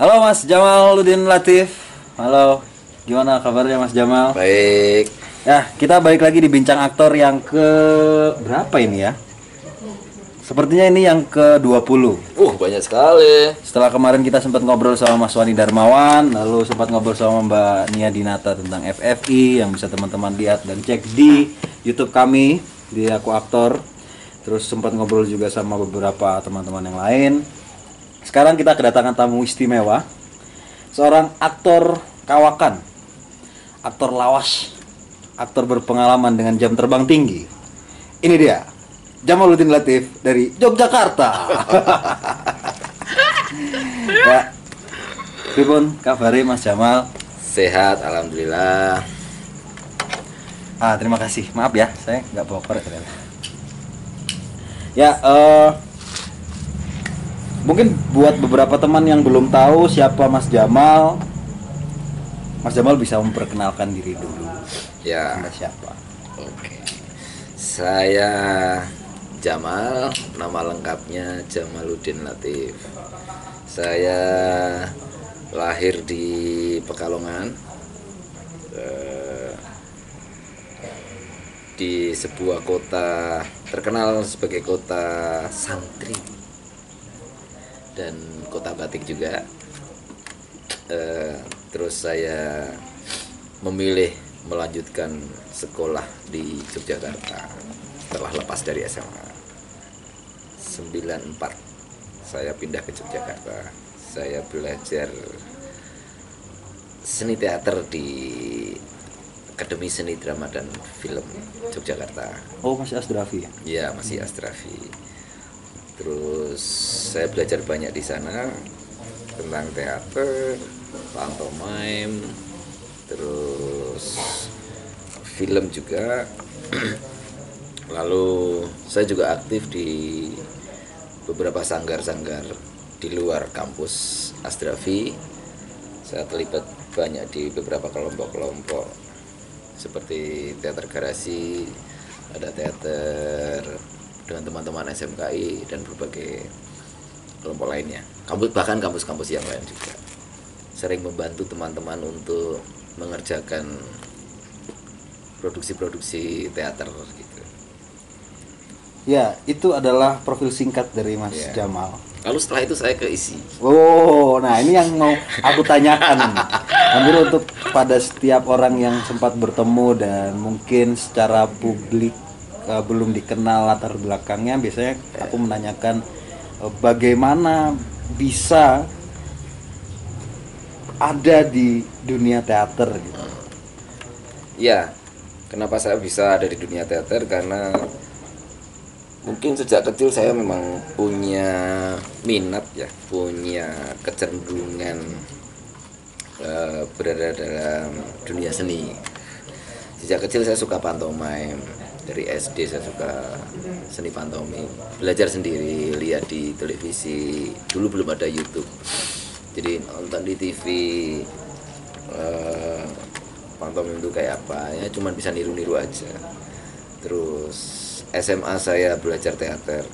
Halo Mas Jamaluddin Latif. Halo. Gimana kabarnya Mas Jamal? Baik. Ya, kita balik lagi di bincang aktor yang ke berapa ini ya? Sepertinya ini yang ke-20. Uh, banyak sekali. Setelah kemarin kita sempat ngobrol sama Mas Wani Darmawan, lalu sempat ngobrol sama Mbak Nia Dinata tentang FFI yang bisa teman-teman lihat dan cek di YouTube kami di Aku Aktor. Terus sempat ngobrol juga sama beberapa teman-teman yang lain. Sekarang kita kedatangan tamu istimewa, seorang aktor kawakan, aktor lawas, aktor berpengalaman dengan jam terbang tinggi. Ini dia, Jamaluddin Latif dari Yogyakarta. ya, pripun kabari Mas Jamal? Sehat, alhamdulillah. Ah, terima kasih. Maaf ya, saya nggak bawa korek ternyata. Ya, eh mungkin buat beberapa teman yang belum tahu siapa Mas Jamal, Mas Jamal bisa memperkenalkan diri dulu. Ya, Anda siapa? oke. Saya Jamal, nama lengkapnya Jamaluddin Latif. Saya lahir di Pekalongan. eh, di sebuah kota terkenal sebagai kota santri dan kota batik juga. Eh, terus saya memilih melanjutkan sekolah di Yogyakarta setelah lepas dari SMA 94 saya pindah ke Yogyakarta saya belajar seni teater di Akademi Seni Drama dan Film Yogyakarta Oh, masih Asdrafi ya? ya masih Astrafi terus saya belajar banyak di sana tentang teater pantomime terus film juga. Lalu saya juga aktif di beberapa sanggar-sanggar di luar kampus Astrafi saya terlibat banyak di beberapa kelompok-kelompok seperti teater garasi ada teater dengan teman-teman SMKI dan berbagai kelompok lainnya kampus bahkan kampus-kampus yang lain juga sering membantu teman-teman untuk mengerjakan produksi-produksi teater gitu Ya, itu adalah profil singkat dari Mas Ya. Jamal. lalu setelah itu saya keisi Oh, nah ini yang mau aku tanyakan. Hampir untuk pada setiap orang yang sempat bertemu dan mungkin secara publik eh, belum dikenal latar belakangnya, biasanya aku menanyakan eh, bagaimana bisa ada di dunia teater gitu. Ya, kenapa saya bisa ada di dunia teater? Karena mungkin sejak kecil saya memang punya minat ya, punya kecenderungan eh, berada dalam dunia seni. Sejak kecil saya suka pantomime. Dari SD saya suka seni pantomime. Belajar sendiri, lihat di televisi. Dulu belum ada YouTube. Jadi nonton di TV eh, pantomime itu kayak apa ya cuman bisa niru-niru aja terus SMA saya belajar teater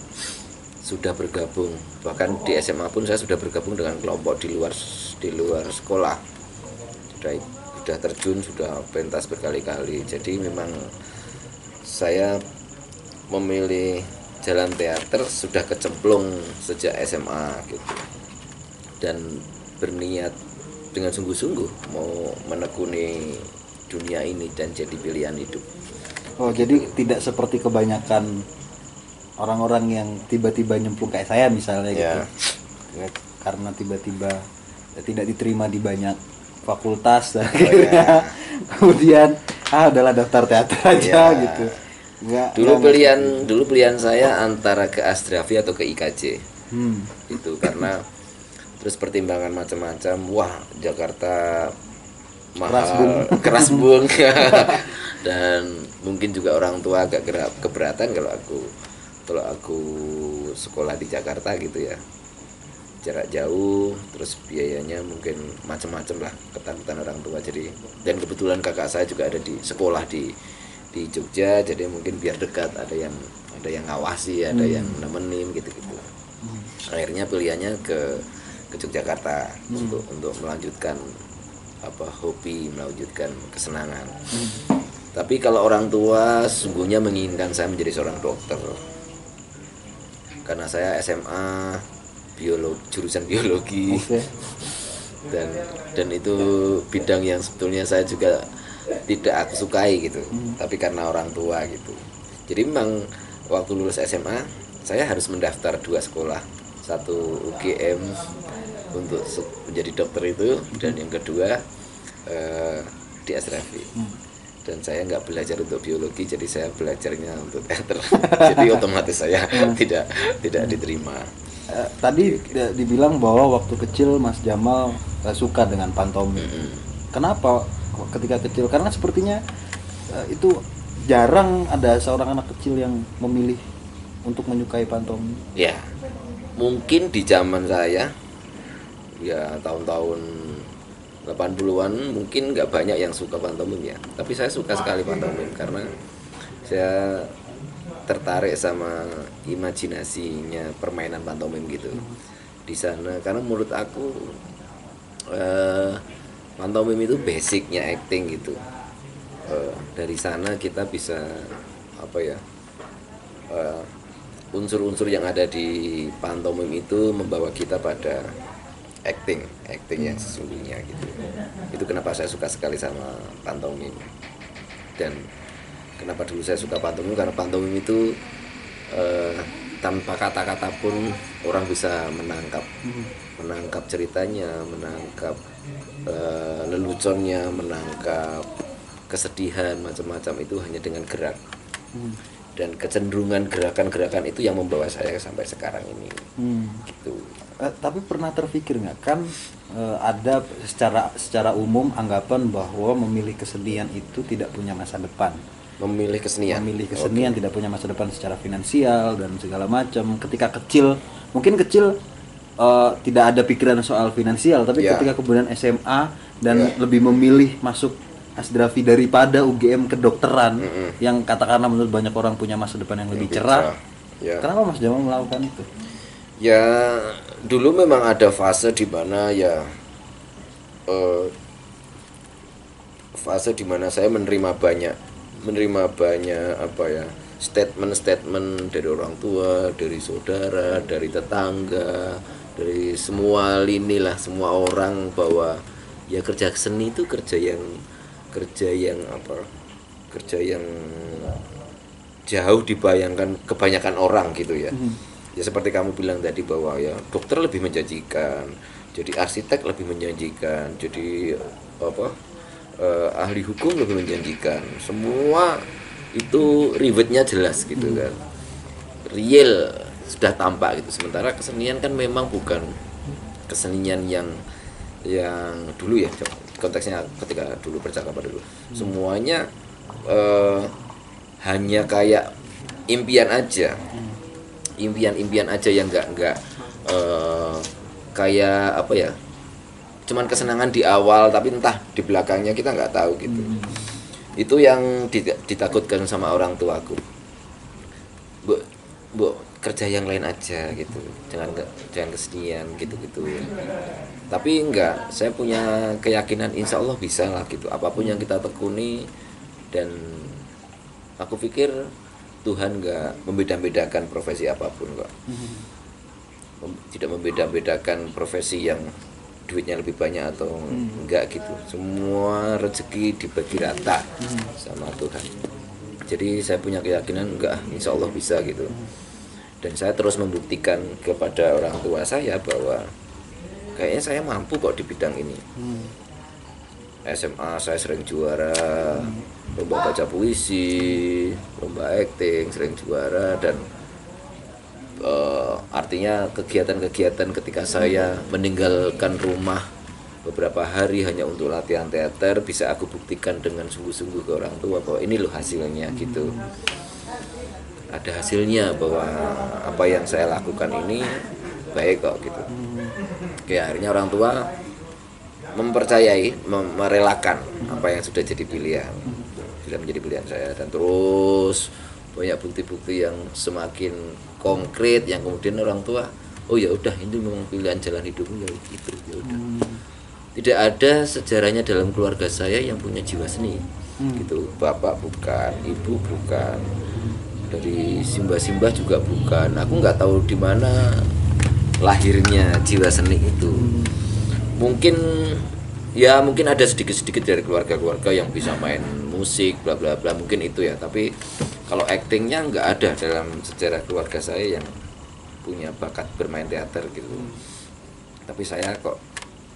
sudah bergabung bahkan di SMA pun saya sudah bergabung dengan kelompok di luar di luar sekolah sudah terjun sudah pentas berkali-kali jadi memang saya memilih jalan teater sudah kecemplung sejak SMA gitu dan berniat dengan sungguh-sungguh mau menekuni dunia ini dan jadi pilihan hidup. Oh, jadi tidak seperti kebanyakan orang-orang yang tiba-tiba nyemplung kayak saya misalnya Ya. gitu. Ya, Karena tiba-tiba ya, tidak diterima di banyak fakultas dan akhirnya kemudian ah adalah daftar teater aja Ya. gitu. Enggak. Dulu enggak pilihan dulu pilihan saya antara ke Astrafi atau ke IKJ. Hmm. Itu karena terus pertimbangan macam-macam. Wah, Jakarta mahal, keras bung. dan mungkin juga orang tua agak keberatan kalau aku kalau aku sekolah di Jakarta gitu ya jarak jauh terus biayanya mungkin macam-macam lah ketakutan orang tua. Jadi dan kebetulan kakak saya juga ada di sekolah di di Jogja jadi mungkin biar dekat ada yang ada yang ngawasi ada yang nemenin gitu gitu akhirnya pilihannya ke ke Yogyakarta untuk untuk melanjutkan apa hobi melanjutkan kesenangan. Tapi kalau orang tua sesungguhnya menginginkan saya menjadi seorang dokter. Karena saya SMA biologi jurusan biologi. Oke. dan dan itu bidang yang sebetulnya saya juga tidak aku sukai gitu. Tapi karena orang tua gitu. Jadi memang waktu lulus SMA saya harus mendaftar dua sekolah. Satu UGM untuk menjadi dokter itu dan yang kedua eh, di Asrafi dan saya nggak belajar untuk biologi jadi saya belajarnya untuk teater. Jadi otomatis saya tidak tidak diterima Eh, tadi di- dibilang bahwa waktu kecil Mas Jamal eh, suka dengan pantomim. Kenapa kok ketika kecil? Karena sepertinya eh, itu jarang ada seorang anak kecil yang memilih untuk menyukai pantomim. Ya, mungkin di zaman saya ya tahun-tahun 80-an mungkin nggak banyak yang suka pantomim ya. Tapi saya suka sekali pantomim karena saya tertarik sama imajinasinya permainan pantomim gitu di sana karena menurut aku eh, pantomim itu basicnya acting gitu Eh, dari sana kita bisa apa ya eh, unsur-unsur yang ada di pantomim itu membawa kita pada acting, acting yang sesungguhnya gitu. Itu kenapa saya suka sekali sama pantomim. Dan kenapa dulu saya suka pantomim karena pantomim itu eh, tanpa kata-kata pun orang bisa menangkap. Menangkap ceritanya, menangkap eh, leluconnya, menangkap kesedihan macam-macam itu hanya dengan gerak. Dan kecenderungan gerakan-gerakan itu yang membawa saya sampai sekarang ini. Hmm. gitu. Eh, tapi pernah terpikir nggak? Kan eh, ada secara secara umum anggapan bahwa memilih kesenian itu tidak punya masa depan. Memilih kesenian Memilih kesenian tidak punya masa depan secara finansial dan segala macam. Ketika kecil, mungkin kecil eh, tidak ada pikiran soal finansial, tapi Ya. ketika kemudian SMA dan Ya. lebih memilih masuk Asdrafi daripada UGM kedokteran Mm-mm. yang katakanlah menurut banyak orang punya masa depan yang lebih Lebih cerah. ya Kenapa Mas Jamal melakukan itu? ya dulu memang ada fase di mana ya eh, fase di mana saya menerima banyak menerima banyak apa ya statement-statement dari orang tua, dari saudara, dari tetangga, dari semua lini lah, semua orang bahwa ya kerja seni itu kerja yang kerja yang apa? Kerja yang jauh dibayangkan kebanyakan orang gitu ya. Ya seperti kamu bilang tadi bahwa ya dokter lebih menjanjikan, jadi arsitek lebih menjanjikan, jadi apa eh, ahli hukum lebih menjanjikan. Semua itu ribetnya jelas gitu kan. Real sudah tampak gitu. Sementara kesenian kan memang bukan kesenian yang yang dulu ya konteksnya ketika dulu percakapan dulu semuanya eh, hanya kayak impian aja impian-impian aja yang nggak nggak eh, kayak apa ya cuman kesenangan di awal tapi entah di belakangnya kita nggak tahu gitu. Itu yang dita- ditakutkan sama orang tuaku. Bu bu kerja yang lain aja gitu. Jangan ke- jangan kesenian gitu gitu tapi enggak saya punya keyakinan insya Allah bisa lah gitu. Apa pun yang kita tekuni dan aku pikir Tuhan nggak membeda-bedakan profesi apa pun kok Mem- tidak membeda-bedakan profesi yang duitnya lebih banyak atau enggak gitu. Semua rezeki dibagi rata sama Tuhan. Jadi saya punya keyakinan enggak insya Allah bisa gitu. Dan saya terus membuktikan kepada orang tua saya bahwa kayaknya saya mampu kok di bidang ini. SMA saya sering juara lomba baca puisi lomba acting sering juara dan eh, artinya kegiatan-kegiatan ketika saya meninggalkan rumah beberapa hari hanya untuk latihan teater bisa aku buktikan dengan sungguh-sungguh ke orang tua bahwa ini loh hasilnya gitu. Ada hasilnya bahwa apa yang saya lakukan ini baik kok gitu. Oke, akhirnya orang tua mempercayai, mem- merelakan apa yang sudah jadi pilihan, sudah menjadi pilihan saya dan terus banyak bukti-bukti yang semakin konkret yang kemudian orang tua oh ya udah ini memang pilihan jalan hidupmu ya itu ya udah. Tidak ada sejarahnya dalam keluarga saya yang punya jiwa seni gitu. Bapak bukan ibu bukan dari simbah-simbah juga bukan. Aku nggak tahu di mana lahirnya jiwa seni itu. Mungkin ya mungkin ada sedikit-sedikit dari keluarga-keluarga yang bisa main musik bla bla bla mungkin itu ya. Tapi kalau aktingnya nggak ada dalam sejarah keluarga saya yang punya bakat bermain teater gitu. Tapi saya kok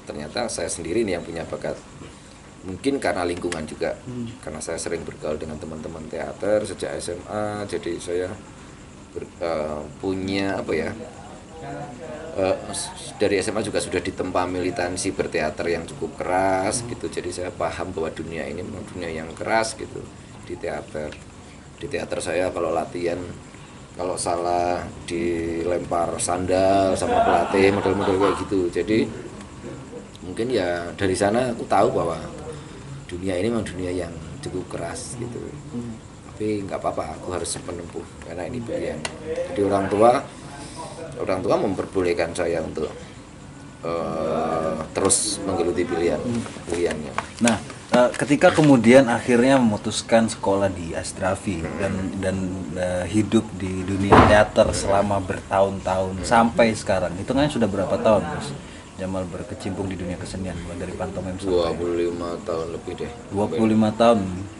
ternyata saya sendiri nih yang punya bakat. Mungkin karena lingkungan juga. Karena saya sering bergaul dengan teman-teman teater sejak SMA jadi saya ber- eh, punya apa ya s- dari SMA juga sudah ditempa militansi berteater yang cukup keras gitu. Jadi saya paham bahwa dunia ini memang dunia yang keras gitu di teater di teater saya kalau latihan kalau salah dilempar sandal sama pelatih model-model kayak gitu. Jadi mungkin ya dari sana aku tahu bahwa dunia ini memang dunia yang cukup keras gitu. Tapi nggak apa-apa aku harus menempuh karena ini pilihan. Jadi orang tua orang tua memperbolehkan saya untuk eh, terus menggeluti pilihan pilihannya. Nah, eh, ketika kemudian akhirnya memutuskan sekolah di Asdrafi dan dan eh, hidup di dunia teater selama bertahun-tahun sampai sekarang, itu kan sudah berapa tahun, Bos? Jamal berkecimpung di dunia kesenian mulai dari pantomim sampai 25 tahun lebih deh 25 tahun.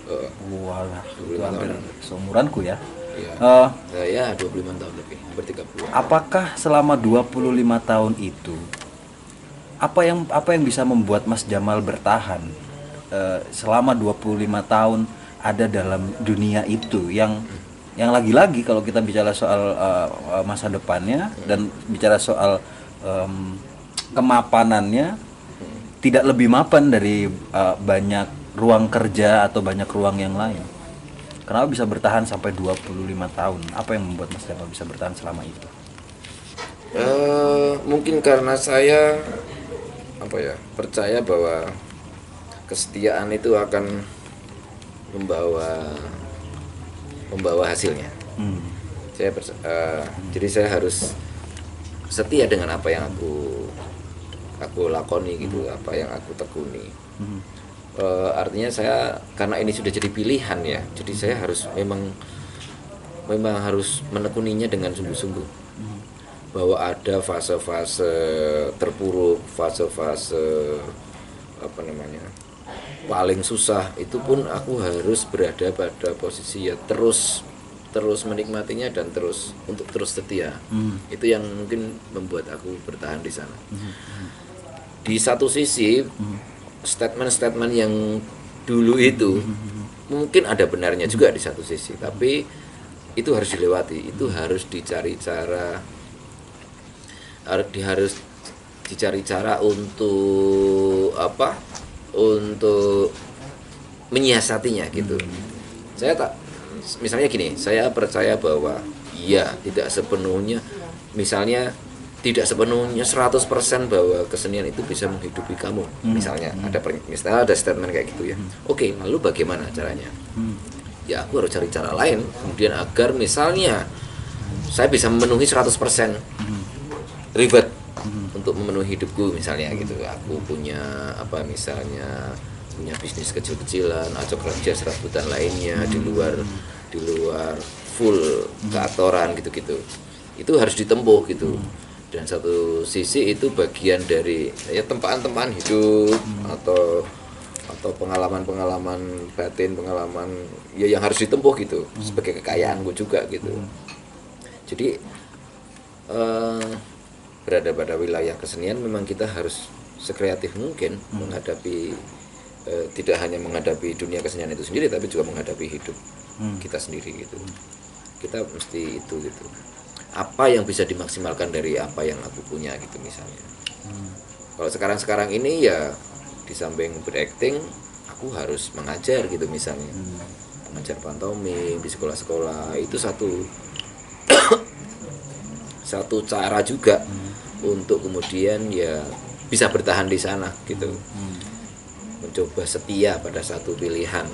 Eh, Walah, itu hampir seumuranku ya. Iya. Eh, eh, ya 25 tahun lebih hampir 30 apakah selama 25 tahun itu apa yang apa yang bisa membuat Mas Jamal bertahan eh, selama 25 tahun ada dalam dunia itu yang yang lagi-lagi kalau kita bicara soal eh, masa depannya dan bicara soal em, kemapanannya tidak lebih mapan dari eh, banyak ruang kerja atau banyak ruang yang lain. Kenapa bisa bertahan sampai 25 tahun? Apa yang membuat Mas Jamal bisa bertahan selama itu? Eh, mungkin karena saya apa ya percaya bahwa kesetiaan itu akan membawa membawa hasilnya. Hmm. Saya eh, jadi saya harus setia dengan apa yang aku aku lakoni gitu, apa yang aku tekuni. Hmm. Eh, artinya saya karena ini sudah jadi pilihan ya, jadi saya harus memang memang harus menekuninya dengan sungguh-sungguh bahwa ada fase-fase terpuruk, fase-fase apa namanya paling susah. Itu pun aku harus berada pada posisi ya terus terus menikmatinya dan terus untuk terus setia. Hmm. itu yang mungkin membuat aku bertahan di sana. Di satu sisi statement-statement yang dulu itu mungkin ada benarnya juga di satu sisi tapi itu harus dilewati. Itu harus dicari cara harus dicari cara untuk apa untuk menyiasatinya gitu. Saya tak misalnya gini saya percaya bahwa iya tidak sepenuhnya misalnya tidak sepenuhnya 100% bahwa kesenian itu bisa menghidupi kamu misalnya. Ada per- misalnya ada statement kayak gitu ya. Oke lalu bagaimana caranya? Hmm. ya aku harus cari cara lain kemudian agar misalnya saya bisa memenuhi 100% ribet untuk memenuhi hidupku misalnya gitu. Aku punya apa misalnya punya bisnis kecil-kecilan atau kerja serabutan lainnya di luar di luar full keaktoran gitu-gitu. Itu harus ditempuh gitu. Dan satu sisi itu bagian dari ya tempaan-tempaan hidup atau atau pengalaman-pengalaman batin pengalaman ya yang harus ditempuh gitu. Sebagai kekayaanku juga gitu. Jadi eh, berada pada wilayah kesenian memang kita harus sekreatif mungkin menghadapi eh, tidak hanya menghadapi dunia kesenian itu sendiri tapi juga menghadapi hidup Hmm. kita sendiri gitu. Kita mesti itu gitu. Apa yang bisa dimaksimalkan dari apa yang aku punya gitu misalnya. Kalau sekarang-sekarang ini ya di samping berakting aku harus mengajar gitu misalnya. Mengajar pantomim di sekolah-sekolah itu satu satu cara juga untuk kemudian ya bisa bertahan di sana gitu. Mencoba setia pada satu pilihan.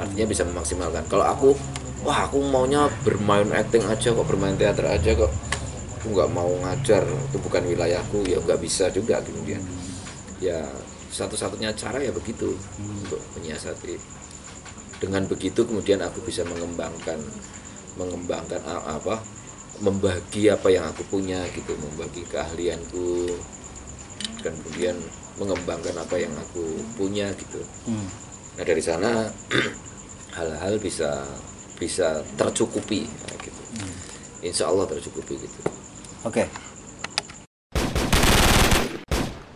Artinya bisa memaksimalkan. Kalau aku wah aku maunya bermain acting aja kok bermain teater aja kok. Aku nggak mau ngajar itu bukan wilayahku ya nggak bisa juga kemudian. Ya satu-satunya cara ya begitu untuk menyiasati. Dengan begitu kemudian aku bisa mengembangkan mengembangkan apa membagi apa yang aku punya gitu membagi keahlianku. Dan kemudian mengembangkan apa yang aku punya gitu. Hmm. nah dari sana hal-hal bisa bisa tercukupi nah, gitu. Insya Allah tercukupi gitu. Oke,